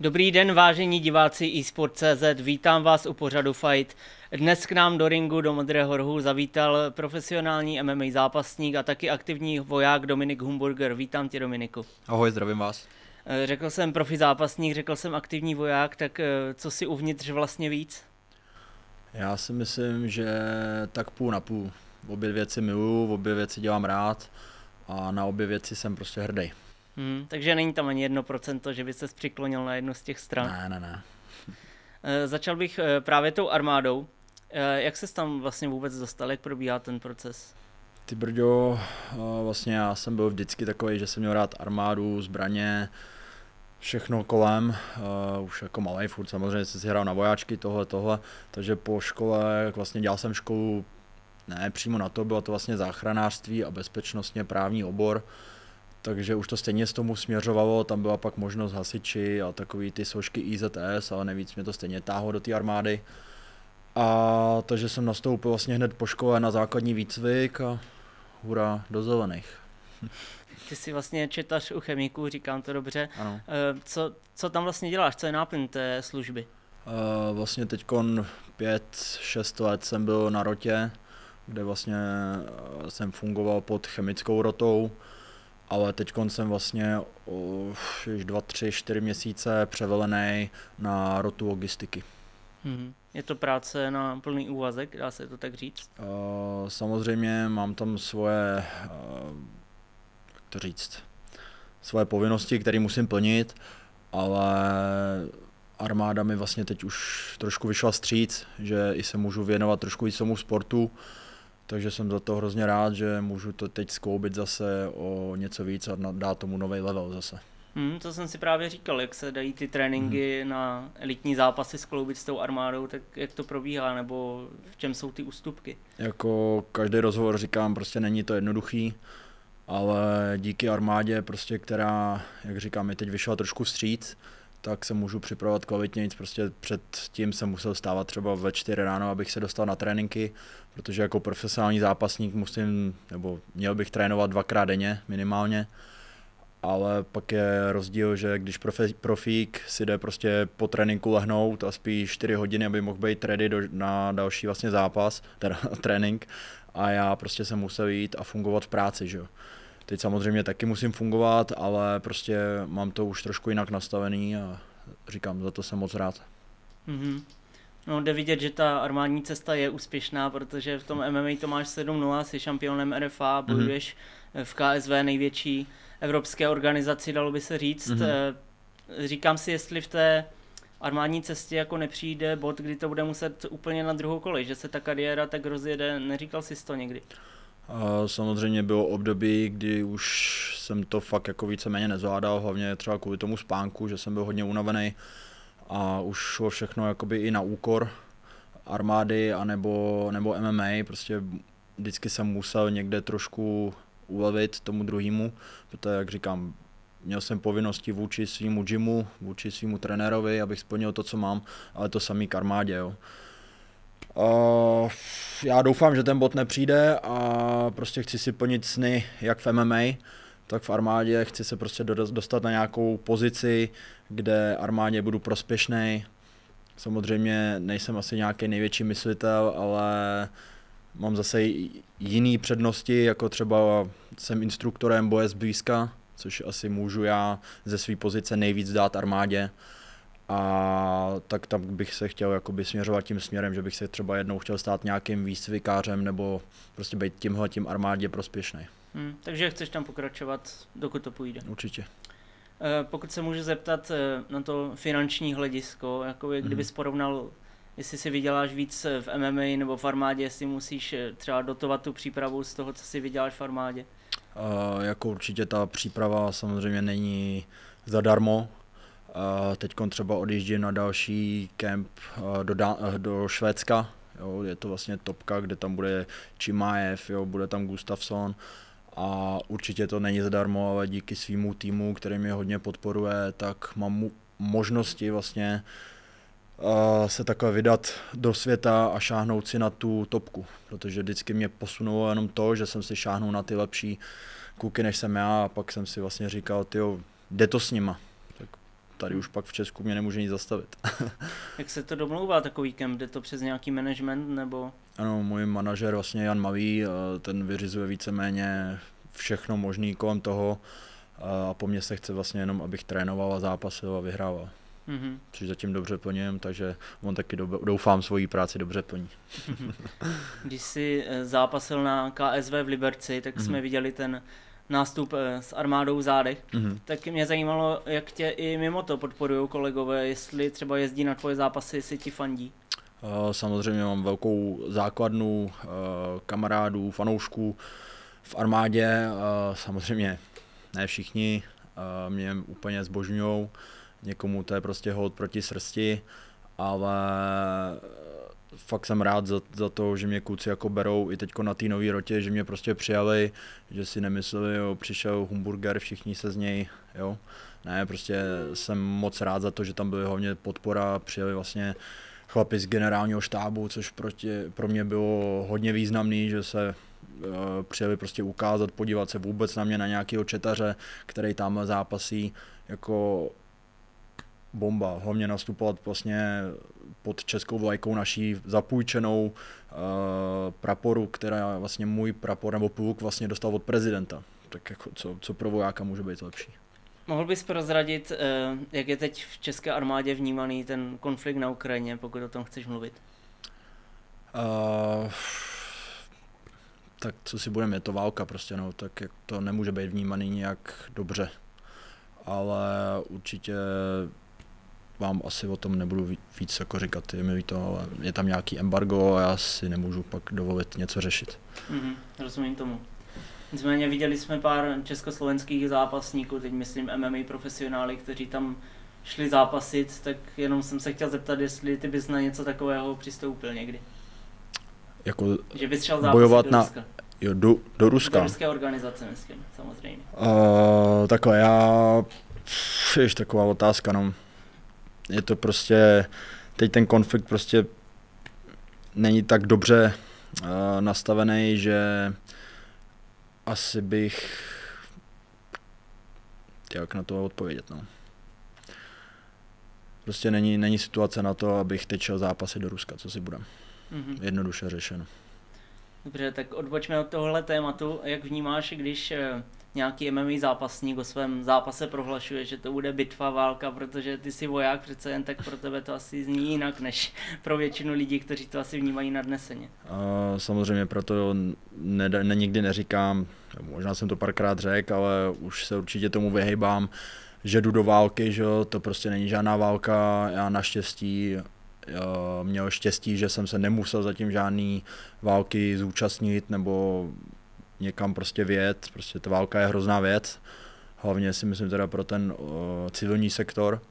Dobrý den, vážení diváci eSport.cz, vítám vás u pořadu Fight. Dnes k nám do ringu do Modrého rohu zavítal profesionální MMA zápasník a taky aktivní voják Dominik Humburger. Vítám tě, Dominiku. Ahoj, zdravím vás. Eh, řekl jsem profi zápasník, řekl jsem aktivní voják, tak eh, co si uvnitř vlastně víc? Já si myslím, že tak půl na půl. Obě věci miluju, obě věci dělám rád a na obě věci jsem prostě hrdý. Hmm, takže není tam ani jedno procento, že by se přiklonil na jednu z těch stran. Ne, ne, ne. E, začal bych e, právě tou armádou. E, jak se tam vlastně vůbec dostal, jak probíhá ten proces? Ty brďo, vlastně já jsem byl vždycky takový, že jsem měl rád armádu, zbraně, všechno kolem, uh, už jako malý furt samozřejmě jsem si hrál na vojáčky, tohle, tohle, takže po škole, vlastně dělal jsem školu, ne přímo na to, bylo to vlastně záchranářství a bezpečnostně právní obor, takže už to stejně z tomu směřovalo, tam byla pak možnost hasiči a takový ty složky IZS, ale nejvíc mě to stejně táhlo do té armády. A takže jsem nastoupil vlastně hned po škole na základní výcvik a hurá do zelených. Ty jsi vlastně četař u chemiků, říkám to dobře. Ano. Eh, co, co tam vlastně děláš, co je náplň té služby? Uh, vlastně teď pět, šest let jsem byl na rotě, kde vlastně eh, jsem fungoval pod chemickou rotou ale teď jsem vlastně už dva, tři, čtyři měsíce převelený na rotu logistiky. Mm-hmm. Je to práce na plný úvazek, dá se to tak říct? Uh, samozřejmě mám tam svoje, uh, jak to říct, svoje povinnosti, které musím plnit, ale armáda mi vlastně teď už trošku vyšla stříc, že i se můžu věnovat trošku i tomu sportu, takže jsem za to hrozně rád, že můžu to teď skloubit zase o něco víc a dát tomu nový level zase. Hmm, to jsem si právě říkal, jak se dají ty tréninky hmm. na elitní zápasy skloubit s tou armádou, tak jak to probíhá, nebo v čem jsou ty ústupky? Jako každý rozhovor říkám, prostě není to jednoduchý, ale díky armádě, prostě, která, jak říkám, mi teď vyšla trošku vstříc, tak se můžu připravovat kvalitně. Prostě před tím jsem musel stávat třeba ve 4 ráno, abych se dostal na tréninky, protože jako profesionální zápasník musím, nebo měl bych trénovat dvakrát denně minimálně. Ale pak je rozdíl, že když profi, profík si jde prostě po tréninku lehnout a spí 4 hodiny, aby mohl být ready do, na další vlastně zápas, teda trénink, a já prostě jsem musel jít a fungovat v práci, že jo. Teď samozřejmě taky musím fungovat, ale prostě mám to už trošku jinak nastavený a říkám, za to jsem moc rád. Mm-hmm. No, jde vidět, že ta armádní cesta je úspěšná, protože v tom MMA to máš 7-0, jsi šampionem RFA, mhm. bojuješ mm-hmm. v KSV největší evropské organizaci, dalo by se říct. Mm-hmm. Říkám si, jestli v té armádní cestě jako nepřijde bod, kdy to bude muset úplně na druhou kolej, že se ta kariéra tak rozjede, neříkal jsi to někdy? A samozřejmě bylo období, kdy už jsem to fakt jako víceméně nezvládal, hlavně třeba kvůli tomu spánku, že jsem byl hodně unavený a už šlo všechno jakoby i na úkor armády anebo, nebo MMA, prostě vždycky jsem musel někde trošku ulevit tomu druhému, protože jak říkám, měl jsem povinnosti vůči svýmu gymu, vůči svýmu trenérovi, abych splnil to, co mám, ale to samý k armádě. Jo. Uh, já doufám, že ten bod nepřijde a prostě chci si plnit sny jak v MMA, tak v armádě. Chci se prostě dostat na nějakou pozici, kde armádě budu prospěšný. Samozřejmě nejsem asi nějaký největší myslitel, ale mám zase jiné přednosti, jako třeba jsem instruktorem boje zblízka, což asi můžu já ze své pozice nejvíc dát armádě a tak tam bych se chtěl jakoby směřovat tím směrem, že bych se třeba jednou chtěl stát nějakým výcvikářem nebo prostě být tímhle tím armádě prospěšný. Hmm, takže chceš tam pokračovat, dokud to půjde. Určitě. E, pokud se můžu zeptat e, na to finanční hledisko, jako je, kdybys hmm. porovnal, jestli si vyděláš víc v MMA nebo v armádě, jestli musíš třeba dotovat tu přípravu z toho, co si vyděláš v armádě? Uh, jako určitě ta příprava samozřejmě není zadarmo, Teď třeba odjíždím na další kemp do, do Švédska, jo, je to vlastně topka, kde tam bude Čimaev, jo, bude tam Gustafsson a určitě to není zadarmo, ale díky svýmu týmu, který mě hodně podporuje, tak mám možnosti vlastně se takhle vydat do světa a šáhnout si na tu topku, protože vždycky mě posunulo jenom to, že jsem si šáhnul na ty lepší kluky než jsem já a pak jsem si vlastně říkal, ty jde to s nima Tady už pak v Česku mě nemůže nic zastavit. Jak se to domlouvá takový kemp? Jde to přes nějaký management nebo? Ano, můj manažer vlastně Jan Mavý, ten vyřizuje víceméně všechno možné kolem toho a po mně se chce vlastně jenom, abych trénoval a zápasil a vyhrával. Mm-hmm. Což zatím dobře plním, takže on taky doufám svoji práci dobře plní. Když jsi eh, zápasil na KSV v Liberci, tak mm-hmm. jsme viděli ten nástup eh, s armádou v zádech, mm-hmm. tak mě zajímalo, jak tě i mimo to podporují kolegové, jestli třeba jezdí na tvoje zápasy, jestli ti fandí. Samozřejmě mám velkou základnu eh, kamarádů, fanoušků v armádě, samozřejmě ne všichni mě úplně zbožňují, někomu to je prostě hod proti srsti, ale fakt jsem rád za, za to, že mě kluci jako berou i teďko na té nové rotě, že mě prostě přijali, že si nemysleli, jo, přišel Humburger, všichni se z něj, jo. Ne, prostě jsem moc rád za to, že tam byly hlavně podpora, přijeli vlastně chlapi z generálního štábu, což proti, pro mě bylo hodně významný, že se uh, přijeli prostě ukázat, podívat se vůbec na mě, na nějakého četaře, který tam zápasí, jako bomba. Hlavně nastupovat vlastně pod českou vlajkou naší zapůjčenou uh, praporu, která vlastně můj prapor nebo pluk vlastně dostal od prezidenta. Tak jako co, co pro vojáka může být lepší. Mohl bys prozradit, uh, jak je teď v české armádě vnímaný ten konflikt na Ukrajině, pokud o tom chceš mluvit? Uh, tak co si budeme, je to válka prostě, no, tak jak to nemůže být vnímaný nějak dobře. Ale určitě vám asi o tom nebudu víc jako říkat, je mi to, ale je tam nějaký embargo a já si nemůžu pak dovolit něco řešit. Mm-hmm, rozumím tomu. Nicméně viděli jsme pár československých zápasníků, teď myslím MMA profesionály, kteří tam šli zápasit, tak jenom jsem se chtěl zeptat, jestli ty bys na něco takového přistoupil někdy. Jako že bys šel bojovat na, jo, do, do Ruska. Do ruské organizace, myslím, samozřejmě. Uh, takhle, já, ještě taková otázka, no je to prostě, teď ten konflikt prostě není tak dobře uh, nastavený, že asi bych jak na to odpovědět, no. Prostě není, není situace na to, abych teď šel zápasy do Ruska, co si budem. Mm-hmm. Jednoduše řešeno. Dobře, tak odbočme od tohohle tématu. Jak vnímáš, když eh, nějaký MMA zápasník o svém zápase prohlašuje, že to bude bitva, válka, protože ty jsi voják přece jen, tak pro tebe to asi zní jinak, než pro většinu lidí, kteří to asi vnímají nadneseně. A samozřejmě proto ne, ne, nikdy neříkám, možná jsem to párkrát řekl, ale už se určitě tomu vyhejbám, že jdu do války, že to prostě není žádná válka, já naštěstí měl štěstí, že jsem se nemusel zatím žádný války zúčastnit nebo někam prostě věc, prostě ta válka je hrozná věc, hlavně si myslím teda pro ten uh, civilní sektor,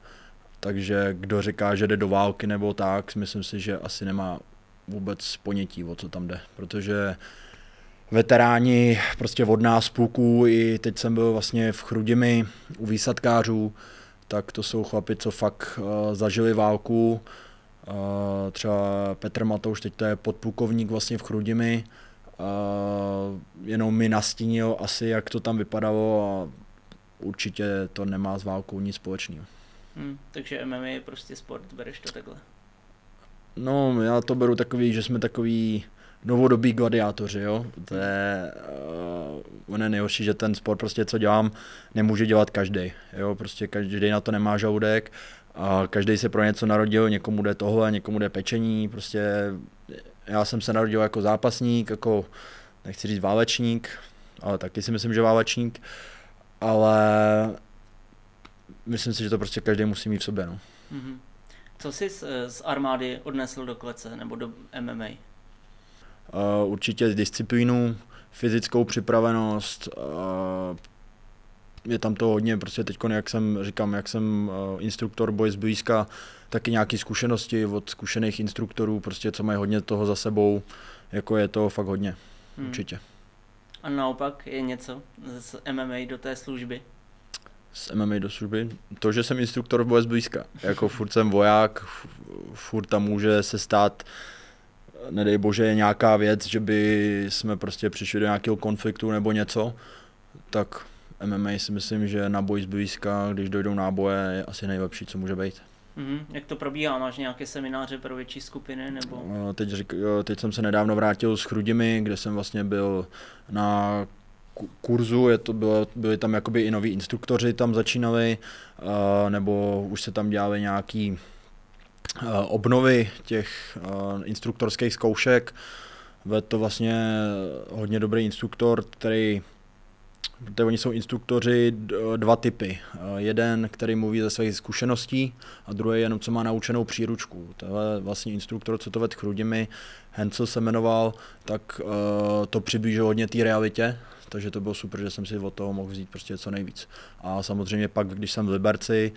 takže kdo říká, že jde do války nebo tak, myslím si, že asi nemá vůbec ponětí, o co tam jde, protože veteráni prostě od nás půlků, i teď jsem byl vlastně v Chrudimi u výsadkářů, tak to jsou chlapi, co fakt uh, zažili válku, uh, třeba Petr Matouš, teď to je podplukovník vlastně v Chrudimi, Uh, jenom mi nastínil asi, jak to tam vypadalo a určitě to nemá s válkou nic společného. Hmm, takže MMA je prostě sport, bereš to takhle? No, já to beru takový, že jsme takový novodobí gladiátoři, jo. To je, uh, on je nejhorší, že ten sport prostě, co dělám, nemůže dělat každý. Jo, prostě každý na to nemá žaludek a každý se pro něco narodil, někomu jde tohle, někomu jde pečení, prostě já jsem se narodil jako zápasník, jako nechci říct válečník, ale taky si myslím, že válečník, ale myslím si, že to prostě každý musí mít v sobě. No. Mm-hmm. Co jsi z, z armády odnesl do klece nebo do MMA? Uh, určitě disciplínu, fyzickou připravenost, uh, je tam to hodně, prostě teď, jak jsem říkám, jak jsem uh, instruktor boje zblízka, taky nějaké zkušenosti od zkušených instruktorů, prostě co mají hodně toho za sebou, jako je to fakt hodně, hmm. určitě. A naopak je něco z MMA do té služby? Z MMA do služby? To, že jsem instruktor boje zblízka. Jako furt jsem voják, furt tam může se stát nedej bože nějaká věc, že by jsme prostě přišli do nějakého konfliktu nebo něco, tak MMA si myslím, že na boj zblízka, když dojdou náboje, je asi nejlepší, co může být. Mm-hmm. Jak to probíhá? Máš nějaké semináře pro větší skupiny? Nebo... Teď, řík, teď jsem se nedávno vrátil s Chrudimi, kde jsem vlastně byl na kurzu, je to bylo, byli tam jakoby i noví instruktoři tam začínali, nebo už se tam dělali nějaký obnovy těch instruktorských zkoušek. Vedl to vlastně hodně dobrý instruktor, který Protože oni jsou instruktoři dva typy. Jeden, který mluví ze svých zkušeností a druhý jenom, co má naučenou příručku. Tohle vlastně instruktor, co to ved Chrudimi, Hensel se jmenoval, tak uh, to přiblížil hodně té realitě, takže to bylo super, že jsem si od toho mohl vzít prostě co nejvíc. A samozřejmě pak, když jsem v Liberci,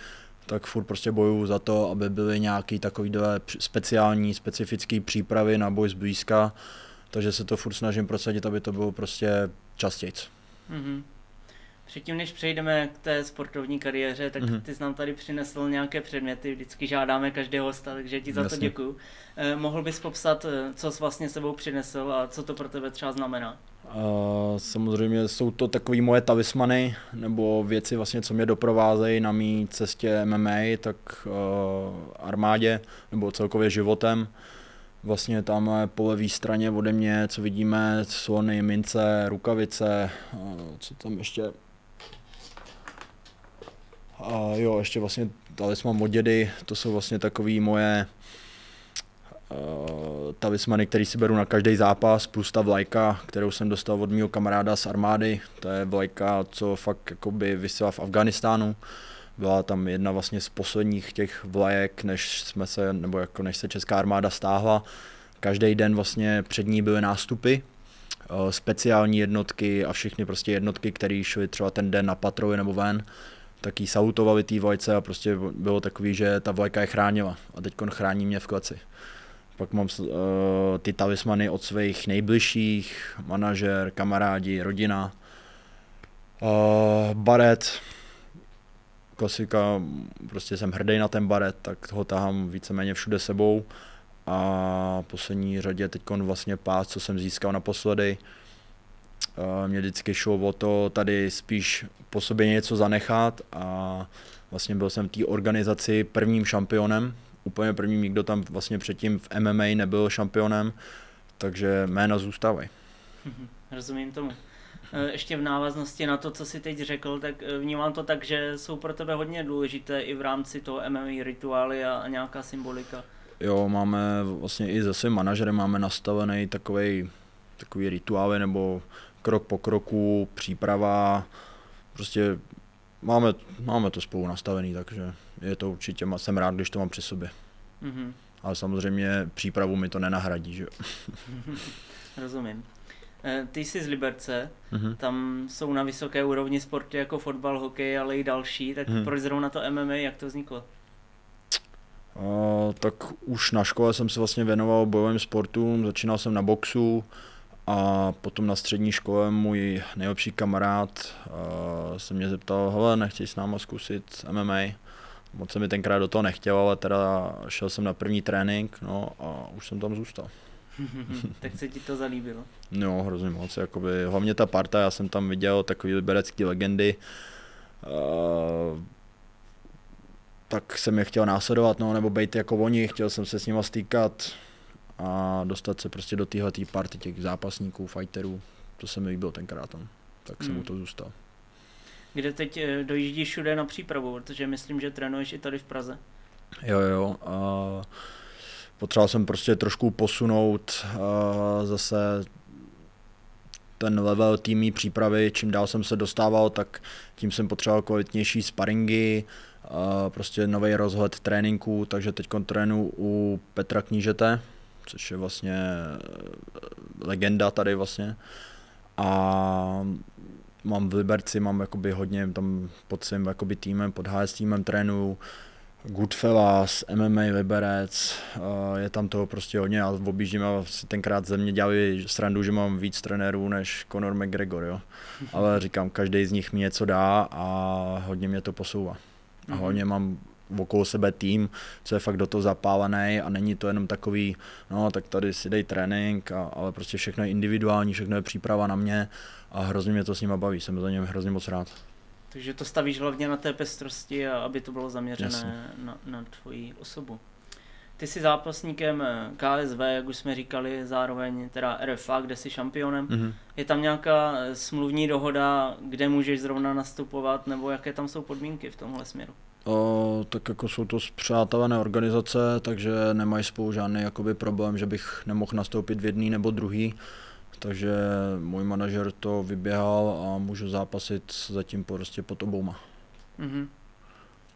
tak furt prostě bojuju za to, aby byly nějaké takovýhle speciální, specifické přípravy na boj zblízka, takže se to furt snažím prosadit, aby to bylo prostě častějc. Mm-hmm. Předtím, než přejdeme k té sportovní kariéře, tak mm-hmm. ty jsi nám tady přinesl nějaké předměty, vždycky žádáme každého hosta, takže ti za Jasně. to děkuju. Eh, mohl bys popsat, eh, co jsi vlastně sebou přinesl a co to pro tebe třeba znamená? Uh, samozřejmě jsou to takové moje talismany, nebo věci vlastně, co mě doprovázejí na mý cestě MMA, tak uh, armádě, nebo celkově životem. Vlastně tam po levé straně ode mě, co vidíme, slony, mince, rukavice, uh, co tam ještě a jo, ještě vlastně talisman od dědy, to jsou vlastně takové moje uh, talismany, který si beru na každý zápas, plus ta vlajka, kterou jsem dostal od mého kamaráda z armády. To je vlajka, co fakt jakoby vysílá v Afganistánu. Byla tam jedna vlastně z posledních těch vlajek, než jsme se, nebo jako než se česká armáda stáhla. Každý den vlastně před ní byly nástupy, uh, speciální jednotky a všechny prostě jednotky, které šly třeba ten den na patroly nebo ven taky sautovali té vlajce a prostě bylo takový, že ta vlajka je chránila a teď chrání mě v kleci. Pak mám uh, ty talismany od svých nejbližších, manažer, kamarádi, rodina. Uh, baret, klasika, prostě jsem hrdý na ten baret, tak ho tahám víceméně všude sebou. A poslední řadě teď vlastně pás, co jsem získal naposledy, mě vždycky šlo o to tady spíš po sobě něco zanechat a vlastně byl jsem v té organizaci prvním šampionem, úplně prvním, nikdo tam vlastně předtím v MMA nebyl šampionem, takže jména zůstávají. Rozumím tomu. E, ještě v návaznosti na to, co jsi teď řekl, tak e, vnímám to tak, že jsou pro tebe hodně důležité i v rámci toho MMA rituály a nějaká symbolika. Jo, máme vlastně i se svým manažerem máme nastavený takový takový rituály nebo krok po kroku, příprava, prostě máme, máme to spolu nastavený, takže je to určitě, jsem rád, když to mám při sobě. Mm-hmm. Ale samozřejmě přípravu mi to nenahradí, že Rozumím. Eh, ty jsi z Liberce, mm-hmm. tam jsou na vysoké úrovni sporty jako fotbal, hokej, ale i další, tak mm-hmm. proč zrovna to MMA, jak to vzniklo? Uh, tak už na škole jsem se vlastně věnoval bojovým sportům, začínal jsem na boxu, a potom na střední škole můj nejlepší kamarád uh, se mě zeptal, hele, nechtěj s náma zkusit MMA. Moc se mi tenkrát do toho nechtěl, ale teda šel jsem na první trénink, no a už jsem tam zůstal. tak se ti to zalíbilo? No, hrozně moc, jakoby, hlavně ta parta, já jsem tam viděl takový liberecký legendy, uh, tak jsem je chtěl následovat, no, nebo být jako oni, chtěl jsem se s nimi stýkat, a dostat se prostě do téhle party těch zápasníků, fighterů, to se mi líbilo tenkrát tam, tak jsem hmm. mu to zůstal. Kde teď eh, dojíždíš všude na přípravu, protože myslím, že trénuješ i tady v Praze. Jo, jo. A potřeboval jsem prostě trošku posunout a zase ten level týmí přípravy, čím dál jsem se dostával, tak tím jsem potřeboval kvalitnější sparingy, prostě nový rozhled tréninku, takže teď trénu u Petra Knížete, což je vlastně eh, legenda tady vlastně. A mám v Liberci, mám jakoby hodně tam pod svým jakoby týmem, pod HS týmem trénuju, Goodfellas, MMA Liberec, eh, je tam toho prostě hodně a objíždím a si tenkrát ze mě dělali srandu, že mám víc trenérů než Conor McGregor, jo. Ale říkám, každý z nich mi něco dá a hodně mě to posouvá. A mhm. hodně mám okolo sebe tým, co je fakt do toho zapálený a není to jenom takový, no tak tady si dej trénink, a, ale prostě všechno je individuální, všechno je příprava na mě a hrozně mě to s nima baví, jsem za něm hrozně moc rád. Takže to stavíš hlavně na té pestrosti a aby to bylo zaměřené na, na tvoji osobu. Ty jsi zápasníkem eh, KSV, jak už jsme říkali, zároveň teda RFA, kde jsi šampionem. Mm-hmm. Je tam nějaká eh, smluvní dohoda, kde můžeš zrovna nastupovat, nebo jaké tam jsou podmínky v tomhle směru? O, tak jako jsou to zpřátelé organizace, takže nemají spolu žádný jakoby problém, že bych nemohl nastoupit v jedný nebo druhý. Takže můj manažer to vyběhal a můžu zápasit zatím prostě pod obouma. Mm-hmm.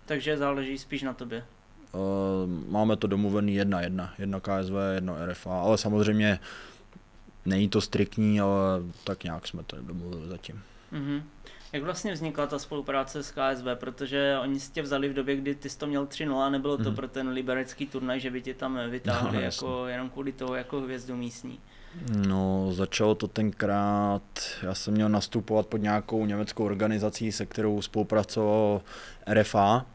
Takže záleží spíš na tobě. Uh, máme to domluvený jedna jedna, jedna KSV, jedno RFA, ale samozřejmě není to striktní, ale tak nějak jsme to domluvili zatím. Mm-hmm. Jak vlastně vznikla ta spolupráce s KSV, protože oni si tě vzali v době, kdy ty jsi to měl 3-0, nebylo to mm. pro ten liberecký turnaj, že by tě tam vytáhli no, jako, jenom kvůli toho jako hvězdu místní. No, začalo to tenkrát, já jsem měl nastupovat pod nějakou německou organizací, se kterou spolupracoval RFA,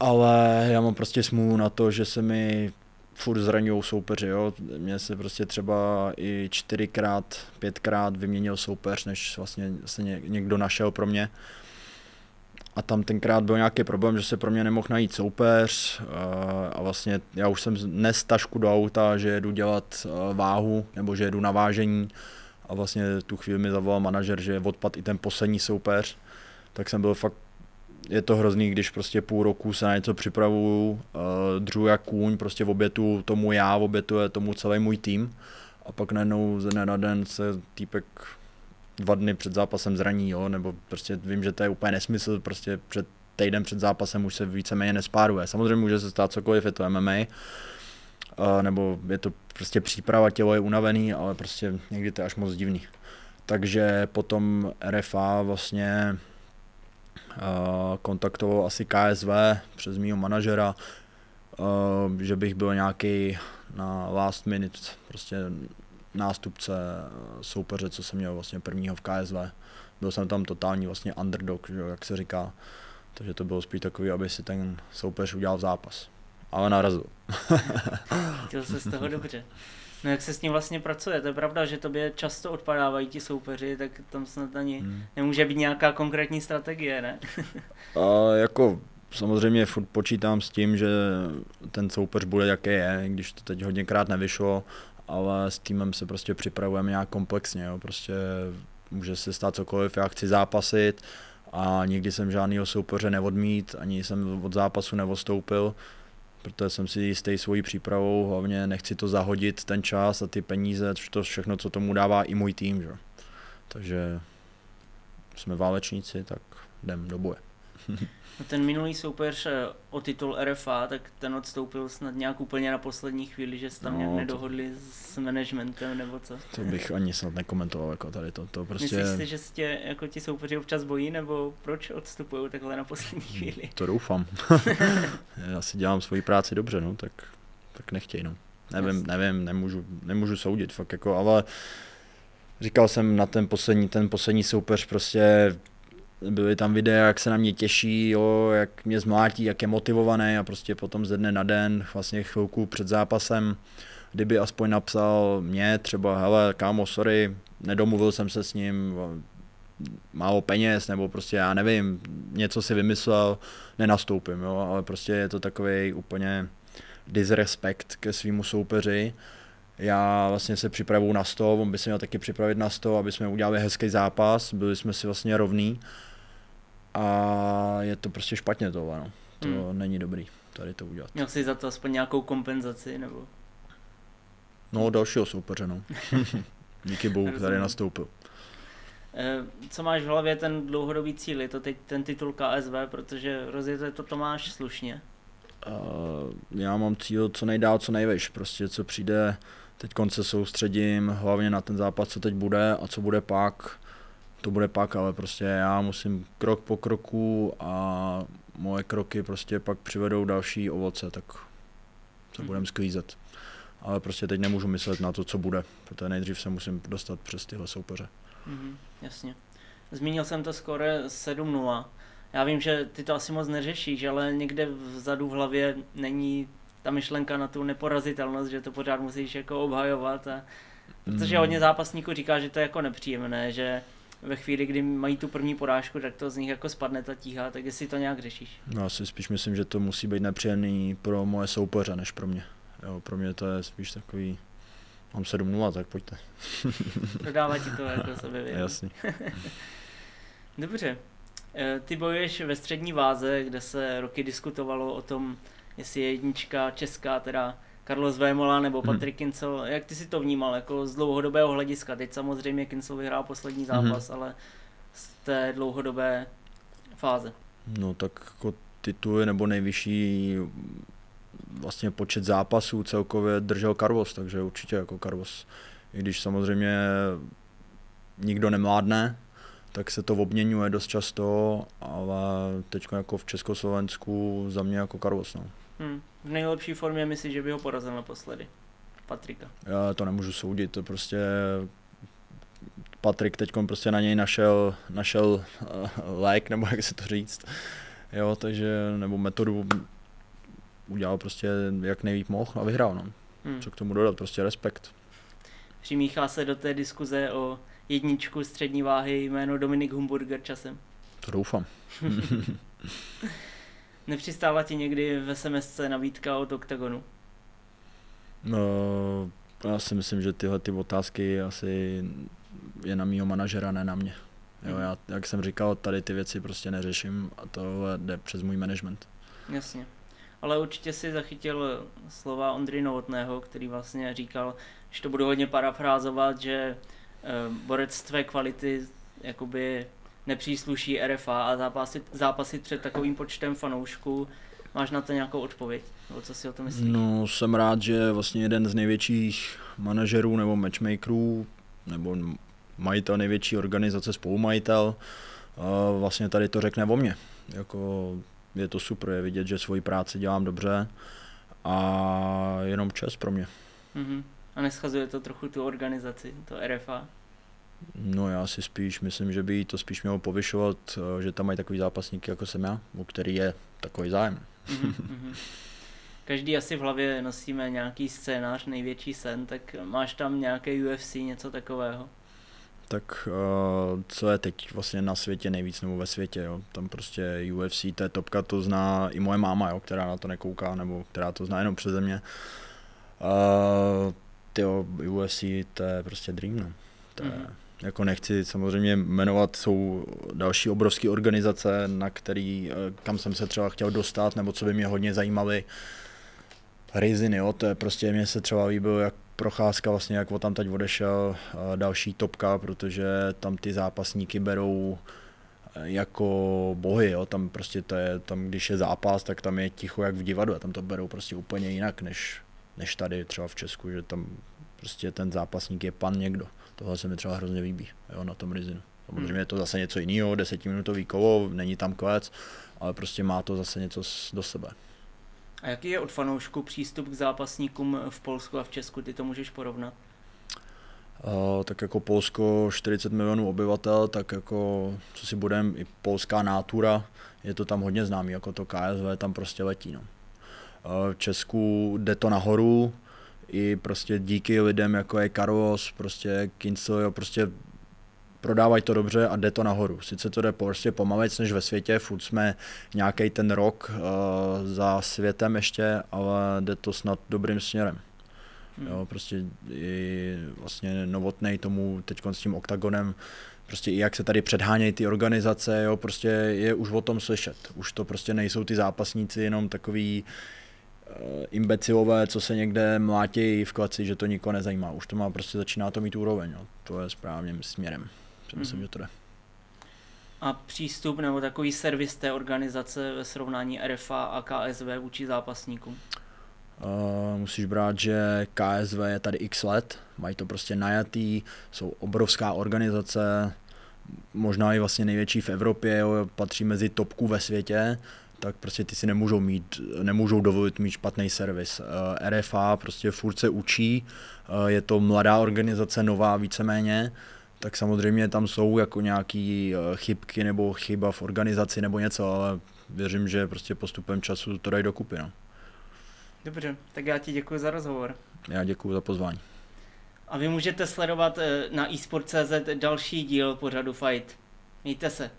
ale já mám prostě smůlu na to, že se mi furt zraňují soupeři, jo. Mě se prostě třeba i čtyřikrát, pětkrát vyměnil soupeř, než vlastně se někdo našel pro mě. A tam tenkrát byl nějaký problém, že se pro mě nemohl najít soupeř a vlastně já už jsem nes tašku do auta, že jedu dělat váhu nebo že jedu na vážení. A vlastně tu chvíli mi zavolal manažer, že odpad i ten poslední soupeř, tak jsem byl fakt je to hrozný, když prostě půl roku se na něco připravuju, uh, dřu jak kůň, prostě v obětu tomu já, v obětu tomu celý můj tým. A pak najednou ze dne na den se týpek dva dny před zápasem zraní, jo, nebo prostě vím, že to je úplně nesmysl, prostě před týden před zápasem už se víceméně nespáruje. Samozřejmě může se stát cokoliv, je to MMA, nebo je to prostě příprava, tělo je unavený, ale prostě někdy to je až moc divný. Takže potom RFA vlastně kontaktoval asi KSV přes mýho manažera, že bych byl nějaký na last minute prostě nástupce soupeře, co jsem měl vlastně prvního v KSV. Byl jsem tam totální vlastně underdog, že, jak se říká. Takže to bylo spíš takový, aby si ten soupeř udělal zápas. Ale narazil. Chtěl se z toho dobře. No jak se s ním vlastně pracuje? To je pravda, že tobě často odpadávají ti soupeři, tak tam snad ani hmm. nemůže být nějaká konkrétní strategie, ne? A jako samozřejmě furt počítám s tím, že ten soupeř bude jaký je, když to teď hodněkrát nevyšlo, ale s týmem se prostě připravujeme nějak komplexně, jo. prostě může se stát cokoliv, já chci zápasit a nikdy jsem žádného soupeře neodmít, ani jsem od zápasu neostoupil, protože jsem si jistý svojí přípravou, hlavně nechci to zahodit ten čas a ty peníze, to všechno, co tomu dává i můj tým. Že? Takže jsme válečníci, tak jdem do boje. No ten minulý soupeř eh, o titul RFA, tak ten odstoupil snad nějak úplně na poslední chvíli, že se tam no, nějak nedohodli to, s managementem nebo co. To bych ani snad nekomentoval jako tady to. to prostě... Myslíš si, že se tě jako ti soupeři občas bojí, nebo proč odstupují takhle na poslední chvíli? To doufám. Já si dělám svoji práci dobře, no, tak, tak nechtěj, no. Nevím, Jasně. nevím, nemůžu, nemůžu soudit, fakt jako, ale říkal jsem na ten poslední, ten poslední soupeř prostě byly tam videa, jak se na mě těší, jo, jak mě zmlátí, jak je motivovaný a prostě potom ze dne na den, vlastně chvilku před zápasem, kdyby aspoň napsal mě třeba, hele, kámo, sorry, nedomluvil jsem se s ním, málo peněz, nebo prostě já nevím, něco si vymyslel, nenastoupím, jo, ale prostě je to takový úplně disrespekt ke svýmu soupeři. Já vlastně se připravuju na 100, on by se měl taky připravit na 100, aby jsme udělali hezký zápas, byli jsme si vlastně rovní a je to prostě špatně to, no. To hmm. není dobrý tady to udělat. Měl jsi za to aspoň nějakou kompenzaci, nebo? No, dalšího soupeře, no. Díky bohu, tady nastoupil. Eh, co máš v hlavě ten dlouhodobý cíl? Je to teď ten titul KSV, protože rozjete to Tomáš slušně. Uh, já mám cíl co nejdál, co nejvejš. Prostě co přijde, teď se soustředím hlavně na ten zápas, co teď bude a co bude pak to bude pak, ale prostě já musím krok po kroku a moje kroky prostě pak přivedou další ovoce, tak se budeme sklízet. Ale prostě teď nemůžu myslet na to, co bude, protože nejdřív se musím dostat přes tyhle soupeře. Mm, jasně. Zmínil jsem to skoro 7-0. Já vím, že ty to asi moc neřešíš, ale někde vzadu v hlavě není ta myšlenka na tu neporazitelnost, že to pořád musíš jako obhajovat. A, protože mm. hodně zápasníků říká, že to je jako nepříjemné, že ve chvíli, kdy mají tu první porážku, tak to z nich jako spadne ta tíha, tak jestli to nějak řešíš. No, asi spíš myslím, že to musí být nepříjemný pro moje soupeře, než pro mě. Jo, pro mě to je spíš takový, mám 7-0, tak pojďte. Dodává ti to jako sebe Jasný. Dobře. E, ty bojuješ ve střední váze, kde se roky diskutovalo o tom, jestli je jednička česká, teda Carlos Vémola nebo mhm. Patrik hmm. Kincel. Jak ty si to vnímal jako z dlouhodobého hlediska? Teď samozřejmě Kincel vyhrál poslední zápas, hmm. ale z té dlouhodobé fáze. No tak jako titul nebo nejvyšší vlastně počet zápasů celkově držel Carlos, takže určitě jako Carlos. I když samozřejmě nikdo nemládne, tak se to obměňuje dost často, ale teď jako v Československu za mě jako Carlos. No. Hmm. V nejlepší formě myslíš, že by ho porazil naposledy? Patrika. Já to nemůžu soudit, to prostě Patrik teď prostě na něj našel, našel uh, lék, nebo jak se to říct. Jo, takže, nebo metodu udělal prostě jak nejvíc mohl a vyhrál. No. Hmm. Co k tomu dodat, prostě respekt. Přimíchá se do té diskuze o jedničku střední váhy jméno Dominik Humburger časem. To doufám. Nepřistála ti někdy v SMS nabídka od OKTAGONu? No, já si myslím, že tyhle ty otázky asi je na mýho manažera, ne na mě. Jo, hmm. já, jak jsem říkal, tady ty věci prostě neřeším a to jde přes můj management. Jasně. Ale určitě si zachytil slova Ondry Novotného, který vlastně říkal, že to budu hodně parafrázovat, že uh, borec tvé kvality jakoby nepřísluší RFA a zápasit, zápasit před takovým počtem fanoušků. Máš na to nějakou odpověď? Nebo co si o tom myslíš? No, jsem rád, že vlastně jeden z největších manažerů nebo matchmakerů, nebo majitel největší organizace, spolumajitel, vlastně tady to řekne o mě. Jako je to super, je vidět, že svoji práci dělám dobře a jenom čas pro mě. Mm-hmm. A neschazuje to trochu tu organizaci, to RFA? No já si spíš myslím, že by to spíš mělo povyšovat, eh, že tam mají takový zápasníky jako jsem já, u který je takový zájem. Mm-hmm. Každý asi v hlavě nosíme nějaký scénář, největší sen, tak máš tam nějaké UFC, něco takového? Tak uh, co je teď vlastně na světě nejvíc nebo ve světě, jo? tam prostě UFC, to je topka, to zná i moje máma, jo? která na to nekouká, nebo která to zná jenom přeze mě. Uh, tyjo, UFC, to je prostě dream, no. To je, mm-hmm jako nechci samozřejmě jmenovat, jsou další obrovské organizace, na který, eh, kam jsem se třeba chtěl dostat, nebo co by mě hodně zajímaly. Riziny, jo, to je prostě, mě se třeba líbilo, jak procházka vlastně, jak tam teď odešel další topka, protože tam ty zápasníky berou eh, jako bohy, jo. tam prostě to je, tam když je zápas, tak tam je ticho jak v divadle, tam to berou prostě úplně jinak, než, než tady třeba v Česku, že tam prostě ten zápasník je pan někdo. Tohle se mi třeba hrozně líbí jo, na tom Rizinu. Samozřejmě je to zase něco jiného, desetiminutový kolo, není tam klec, ale prostě má to zase něco do sebe. A jaký je od fanoušku přístup k zápasníkům v Polsku a v Česku? Ty to můžeš porovnat? Uh, tak jako Polsko 40 milionů obyvatel, tak jako co si budem, i polská nátura, je to tam hodně známý, jako to KSV tam prostě letí. No. Uh, v Česku jde to nahoru, i prostě díky lidem, jako je Carlos, prostě Kincel, jo, prostě prodávají to dobře a jde to nahoru. Sice to jde prostě pomalec než ve světě, furt jsme nějaký ten rok uh, za světem ještě, ale jde to snad dobrým směrem. Hmm. Jo, prostě i vlastně novotnej tomu teď s tím oktagonem, prostě i jak se tady předhánějí ty organizace, jo, prostě je už o tom slyšet. Už to prostě nejsou ty zápasníci jenom takový uh, imbecilové, co se někde mlátí v klaci, že to nikoho nezajímá. Už to má prostě, začíná to mít úroveň. No. To je správným směrem. myslím, že to jde. A přístup nebo takový servis té organizace ve srovnání RFA a KSV vůči zápasníkům? Uh, musíš brát, že KSV je tady x let, mají to prostě najatý, jsou obrovská organizace, možná i vlastně největší v Evropě, jo, patří mezi topku ve světě tak prostě ty si nemůžou mít, nemůžou dovolit mít špatný servis. Eh, RFA prostě furt se učí, eh, je to mladá organizace, nová víceméně, tak samozřejmě tam jsou jako nějaký eh, chybky nebo chyba v organizaci nebo něco, ale věřím, že prostě postupem času to dají dokupy. No. Dobře, tak já ti děkuji za rozhovor. Já děkuji za pozvání. A vy můžete sledovat na eSport.cz další díl pořadu Fight. Mějte se.